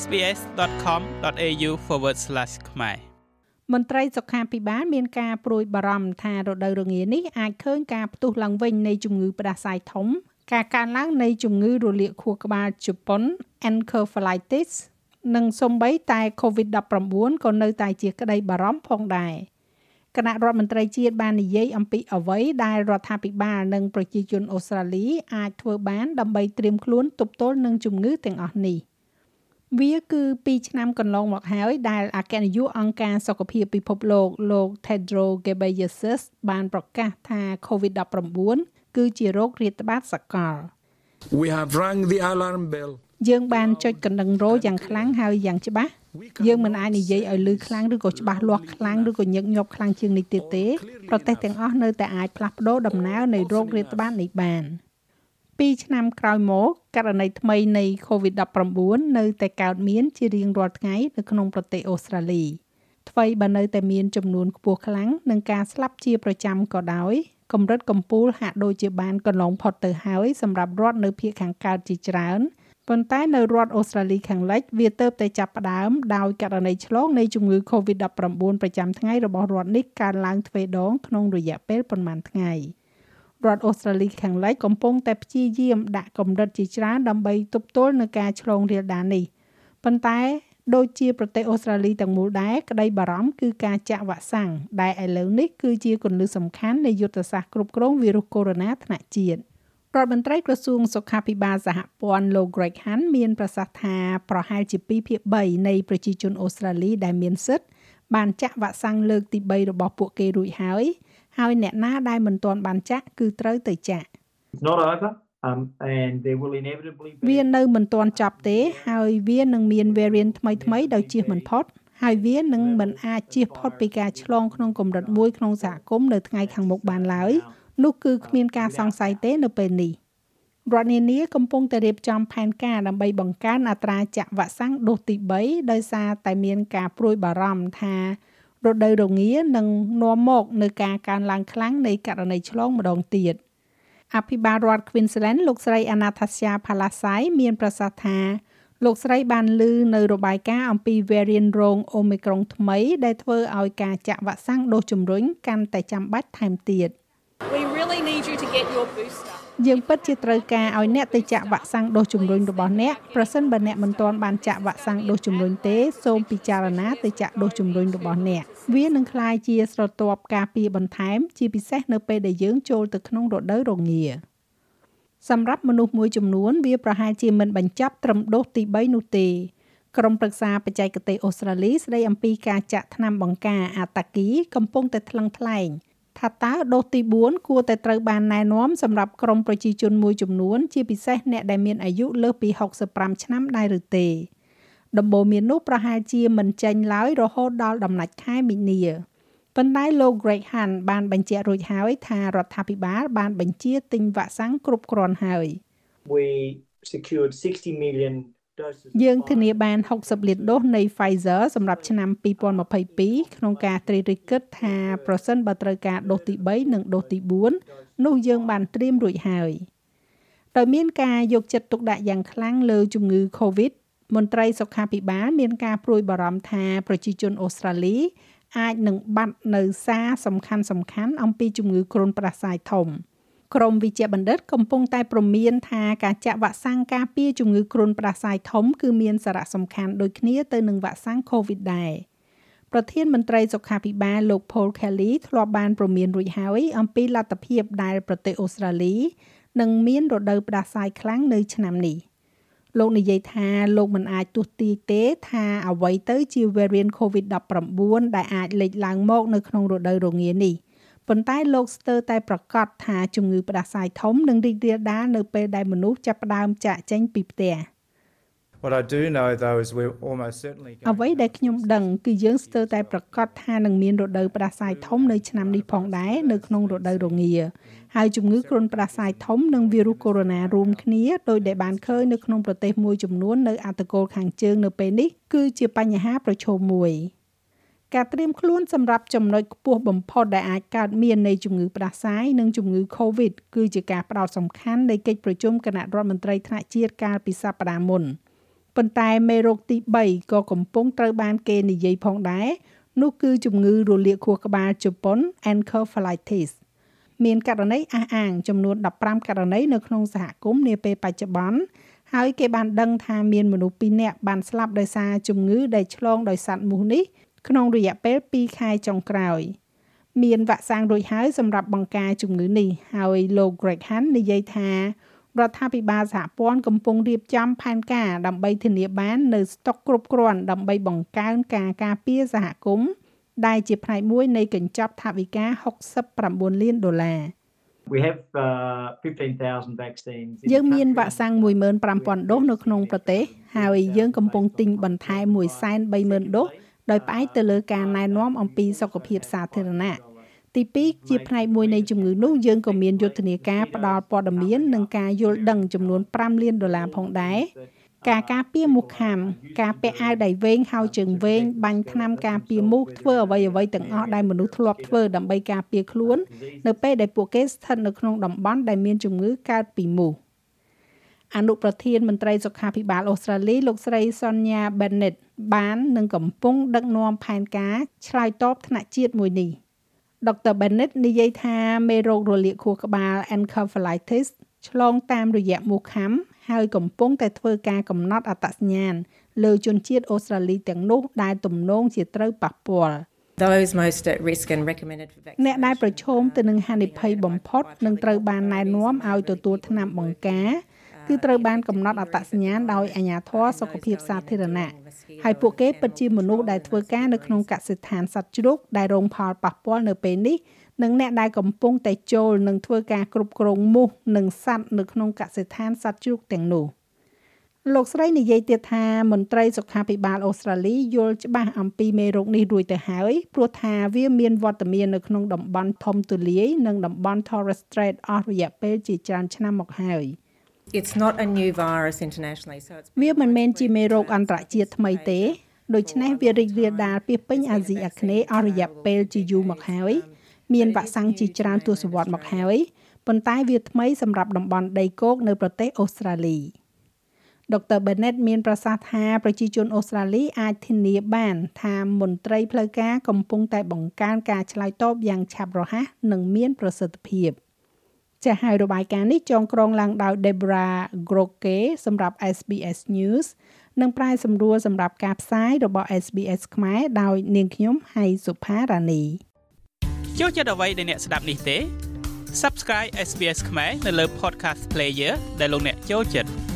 sbs.com.au/ ខ្មែរមន្ត្រីសុខាភិបាលមានការព្រួយបារម្ភថារដូវរងានេះអាចឃើញការផ្ទុះឡើងវិញនៃជំងឺផ្ដាសាយធំ ការកើនឡើងនៃជំងឺរលាកខួរក្បាលជប៉ុន encephalitis និងសូម្បីតែ COVID-19 ក៏នៅតែជាក្តីបារម្ភផងដែរគណៈរដ្ឋមន្ត្រីជាតិបាននិយាយអំពីអ្វីដែលរដ្ឋាភិបាលនិងប្រជាជនអូស្ត្រាលីអាចធ្វើបានដើម្បីត្រៀមខ្លួនទប់ទល់នឹងជំងឺទាំងអស់នេះ វាគឺ2ឆ្នាំកន្លងមកហើយដែលអគ្គនាយកអង្គការសុខភាពពិភពលោកលោក Tedros Ghebreyesus បានប្រកាសថា COVID-19 គឺជាโรគរាតត្បាតសកល We have rang the alarm bell យើងបានចុចកណ្ដឹងរោយ៉ាងខ្លាំងហើយយ៉ាងច្បាស់យើងមិនអាចនិយាយឲ្យលឺខ្លាំងឬក៏ច្បាស់លាស់ខ្លាំងឬក៏ញឹកញាប់ខ្លាំងជាងនេះទៀតទេប្រទេសទាំងអស់នៅតែអាចផ្លាស់ប្ដូរដំណើរនៃโรគរាតត្បាតនេះបាន 2ឆ្នាំក្រោយមកករណីថ្មីនៃ COVID-19 នៅតែកើតមានជារៀងរាល់ថ្ងៃនៅក្នុងប្រទេសអូស្ត្រាលីថ្មីបើនៅតែមានចំនួនខ្ពស់ខ្លាំងនិងការស្លាប់ជាប្រចាំក៏ដោយកម្រិតកំពូលហាក់ដូចជាបានកន្លងផុតទៅហើយសម្រាប់រដ្ឋនៅភាគខាងកើតជាច្រើនប៉ុន្តែនៅរដ្ឋអូស្ត្រាលីខាងលិចវាទៅតែចាប់ផ្ដើមដោយករណីឆ្លងនៃជំងឺ Covid-19 ប្រចាំថ្ងៃរបស់រដ្ឋនេះកើនឡើងទ្វេដងក្នុងរយៈពេលប្រមាណថ្ងៃ រដ្ឋអូស្ត្រាលីខាងលិចកំពុងតែព្យាយាមដាក់កម្រិតជាច្រើនដើម្បីទប់ទល់នឹងការឆ្លងរាលដាលនេះប៉ុន្តែដូចជាប្រទេសអូស្ត្រាលីទាំងមូលដែរក្តីបារម្ភគឺការចាក់វ៉ាក់សាំងដែលឥឡូវនេះគឺជាគន្លឹះសំខាន់នៃយុទ្ធសាស្ត្រគ្រប់គ្រងវីរុសកូវីដ -19 ថ្នាក់ជាតិរដ្ឋមន្ត្រីក្រសួងសុខាភិបាលសហព័ន្ធលោក Greg Hunt មានប្រសាសន៍ថាប្រហែលជា2ភាគ3នៃប្រជាជនអូស្ត្រាលីដែលមានសិទ្ធិបានចាក់វ៉ាក់សាំងលើកទី3របស់ពួកគេរួចហើយ ហើយអ្នកណាដែលមិនទាន់បានចាក់គឺត្រូវទៅចាក់ It's not over um and there will inevitably be វានៅមិនទាន់ចប់ទេហើយវានឹងមាន variant ថ្មីថ្មីដោយជៀសមិនផុតហើយវានឹងមិនអាចជៀសផុតពីការឆ្លងក្នុងកម្រិតមួយក្នុងសហគមន៍នៅថ្ងៃខាងមុខបានឡើយនោះគឺគ្មានការសង្ស័យទេនៅពេលនេះរដ្ឋនានាកំពុងតែរៀបចំផែនការដើម្បីបង្កើនអត្រាចាក់វ៉ាក់សាំងដូសទី3ដោយសារតែមានការព្រួយបារម្ភថា រដូវរងានឹងនាំមកនូវការកើនឡើងខ្លាំងនៃករណីឆ្លងម្ដងទៀតអភិបាលរដ្ឋ Queensland លោកស្រី Anastasia Palasai មានប្រសាសន៍ថាលោកស្រីបានឮនៅរបាយការណ៍អំពី variant រង Omicron ថ្មីដែលធ្វើឲ្យការចាក់វ៉ាក់សាំងដូសជំរុញកាន់តែចាំបាច់ថែមទៀត។ We really need you to get your booster. យើងពិតជាត្រូវការឲ្យអ្នកទៅចាក់វ៉ាក់សាំងដូសជំរុញរបស់អ្នកប្រសិនបើអ្នកមិនទាន់បានចាក់វ៉ាក់សាំងដូសជំរុញទេសូមពិចារណាទៅចាក់ដូសជំរុញរបស់អ្នកវានឹងក្លាយជាស្រទាប់ការពារបន្ថែម ជាពិសេសនៅពេលដែលយើងចូលទៅក្នុងរដូវរងាសម្រាប់មនុស្សមួយចំនួន វាប្រហែលជាមិនបញ្ចប់ត្រឹមដូសទី3នោះទេក្រុមប្រឹក្សាបច្ចេកទេសអូស្ត្រាលីស្ដីអំពីការចាក់ថ្នាំបង្ការអាតាគីកំពុងតែថ្លឹងថ្លែងថា តើដូសទី4គួរតែត្រូវបានណែនាំសម្រាប់ក្រុមប្រជាជនមួយចំនួន ជាពិសេសអ្នកដែលមានអាយុលើសពី65ឆ្នាំដែរឬទេដំបូន្មាននោះប្រហែលជាមិនចេញឡើយរហូតដល់ដំណាច់ខែមីនាប៉ុន្តែលោក Greg Hunt បានបញ្ជាក់រួចហើយថារដ្ឋាភិបាលបានបញ្ជាទិញវ៉ាក់សាំងគ្រប់គ្រាន់ហើយ we secured 60 million យើងធានាបាន60លានដូសនៃ Pfizer សម្រាប់ឆ្នាំ2022ក្នុងការត្រៀមរិះគិតថាប្រសិនបើត្រូវការដូសទី3និងដូសទី4នោះយើងបានត្រៀមរួចហើយដោយមានការយកចិត្តទុកដាក់យ៉ាងខ្លាំងលើជំងឺ Covid មន្ត្រីសុខាភិបាលមានការព្រួយបារម្ភថាប្រជាជនអូស្ត្រាលីអាចនឹងបាត់នៅសារសំខាន់ៗអំពីជំងឺគ្រុនផ្ដាសាយធំ។ ក្រមវិជ្ជបណ្ឌិតកំពុងតែព្រមានថាការចាក់វ៉ាក់សាំងការពារជំងឺគ្រុនផ្ដាសាយធំគឺមានសារៈសំខាន់ដូចគ្នាទៅនឹងវ៉ាក់សាំង COVID ដែរប្រធានមន្ត្រីសុខាភិបាលលោក Paul Kelly ធ្លាប់បានព្រមានរួចហើយអំពីលទ្ធភាពដែលប្រទេសអូស្ត្រាលីនឹងមានរដូវផ្ដាសាយខ្លាំងនៅឆ្នាំនេះលោកនិយាយថាលោកមិនអាចទស្សន៍ទាយទេថាអ្វីទៅជា variant COVID-19 ដែលអាចលេចឡើងមកនៅក្នុងរដូវរងានេះ។ ប៉ុន្តែលោកស្ទើរតែប្រកាសថាជំងឺផ្ដាសាយធំនឹងរីករាលដាលនៅពេលដែលមនុស្សចាប់ផ្ដើមចាកចេញពីផ្ទះ What I do know though is we're almost certainly អ្វីដែលខ្ញុំដឹងគឺយើងស្ទើរតែប្រកាសថានឹងមានរដូវផ្ដាសាយធំនៅឆ្នាំនេះផងដែរនៅក្នុងរដូវរងាហើយជំងឺគ្រុនផ្ដាសាយធំនិងវីរុសកូវីដ -19 រួមគ្នាដោយដែលបានឃើញនៅក្នុងប្រទេសមួយចំនួននៅអត្តកូលខាងជើងនៅពេលនេះគឺជាបញ្ហាប្រឈមមួយ។ ការត្រៀមខ្លួនសម្រាប់ចំណុចខ្ពស់បំផុតដែលអាចកើតមាននៃជំងឺផ្ដាសាយនិងជំងឺ Covid គឺជាការផ្ដោតសំខាន់នៃកិច្ចប្រជុំគណៈរដ្ឋមន្ត្រីថ្នាក់ជាតិកាលពីសប្តាហ៍មុនប៉ុន្តែមេរោគទី3ក៏កំពុងត្រូវបានគេនិយាយផងដែរនោះគឺជំងឺរលាកខួរក្បាលជប៉ុន encephalitis មានករណីអះអាងចំនួន15ករណីនៅក្នុងសហគមន៍នាពេលបច្ចុប្បន្នហើយគេបានដឹងថាមានមនុស្ស2នាក់បានស្លាប់ដោយសារជំងឺដែលឆ្លងដោយសត្វមូសនេះ ក្នុងរយៈពេល2ខែចុងក្រោយ មានវ៉ាក់សាំងរួចហើយសម្រាប់បង្ការជំងឺនេះហើយលោក Greg Hunt និយាយថារដ្ឋាភិបាលសហព័ន្ធកំពុងរៀបចំផែនការដើម្បីធានាបាននូវស្តុកគ្រប់គ្រាន់ដើម្បីបង្កើនការការពារសហគមន៍ដែលជាផ្នែកមួយនៃកញ្ចប់ថវិកា69លានដុល្លារ We have uh, 15,000 vaccines. in យើងមាន country. វ៉ាក់សាំង15000ដូសនៅក្នុងប្រទេសហើយយើងកំពុងទិញបន្ថែម130,000ដូស ដោយផ្អែកទៅលើការណែនាំអំពីសុខភាពសាធារណៈទី2ជាផ្នែកមួយនៃជំងឺនោះយើងក៏មានយុទ្ធនាការផ្ដល់ព័ត៌មាននិងការយល់ដឹងចំនួន5លានដុល្លារផងដែរការការពារមូសខាំការពាក់អាវដៃវែងហៅជើងវែងបាញ់ថ្នាំការពារមូសធ្វើអ្វីអ្វីទាំងអស់ដែលមនុស្សធ្លាប់ធ្វើដើម្បីការពារខ្លួន នៅពេលដែលពួកគេស្ថិតនៅក្នុងតំបន់ដែលមានជំងឺកើតពីមូស អនុប្រធានមន្ត្រីសុខាភិបាលអូស្ត្រាលីលោកស្រី Sonia Bennett បាននឹងកំពុងដឹកនាំផែនការឆ្លើយតបថ្នាក់ជាតិមួយនេះ Dr. Bennett និយាយថាមេរោគរលាកខួរក្បាល encephalitis ឆ្លងតាមរយៈមូសខាំហើយកំពុងតែធ្វើការកំណត់អត្តសញ្ញាណលើជនជាតិអូស្ត្រាលីទាំងនោះដែលទំនងជាត្រូវប៉ះពាល់ Those most at risk and recommended for អ្នកដែល vaccination ប្រឈមទៅនឹងហានិភ័យបំផុតនឹងត្រូវបានណែនាំឲ្យទទួលថ្នាំបង្ការ គឺត្រូវបានកំណត់អត្តសញ្ញាណដោយអាជ្ញាធរសុខភាពសាធារណៈហើយពួកគេពិតជាមនុស្សដែលធ្វើការនៅក្នុងកសិដ្ឋានសត្វជ្រូកដែលរងផលប៉ះពាល់នៅពេលនេះនិងអ្នកដែលកំពុងតែចូលនិងធ្វើការគ្រប់គ្រងមូសនិងសត្វនៅក្នុងកសិដ្ឋានសត្វជ្រូកទាំងនោះលោកស្រីនិយាយទៀតថាមន្ត្រីសុខាភិបាលអូស្ត្រាលីយល់ច្បាស់អំពីមេរោគនេះរួចទៅហើយព្រោះថាវាមានវត្តមាននៅក្នុងតំបន់ធំទូលាយនិងតំបន់ Torres Strait អស់រយៈពេលជាច្រើនឆ្នាំមកហើយ It's not a new virus internationally, so it's វាមិនមែនជាមេរោគអន្តរជាតិថ្មីទេដូច្នេះវារីករាលដាលពីពេញអាស៊ីអាគ្នេយ៍អស់រយៈពេលជាយូរមកហើយមានវ៉ាក់សាំងជាច្រើនទសវត្សរ៍មកហើយប៉ុន្តែវាថ្មីសម្រាប់តំបន់ដីគោកនៅប្រទេសអូស្ត្រាលី Dr. Bennett មានប្រសាសន៍ថាប្រជាជនអូស្ត្រាលីអាចធានាបានថាមន្ត្រីផ្លូវការកំពុងតែបង្កើនការឆ្លើយតបយ៉ាងឆាប់រហ័សនិងមានប្រសិទ្ធភាព ចាស់ហើយរបាយការណ៍នេះចងក្រងឡើងដោយ Deborah Groke សម្រាប់ SBS News និងប្រាយសម្រួលសម្រាប់ការផ្សាយរបស់ SBS ខ្មែរដោយនាងខ្ញុំហៃសុផារ៉ានីចូលចិត្តអ្វីដែលអ្នកស្ដាប់នេះទេ Subscribe SBS ខ្មែរនៅលើ Podcast Player ដែលលោកអ្នកចូលចិត្ត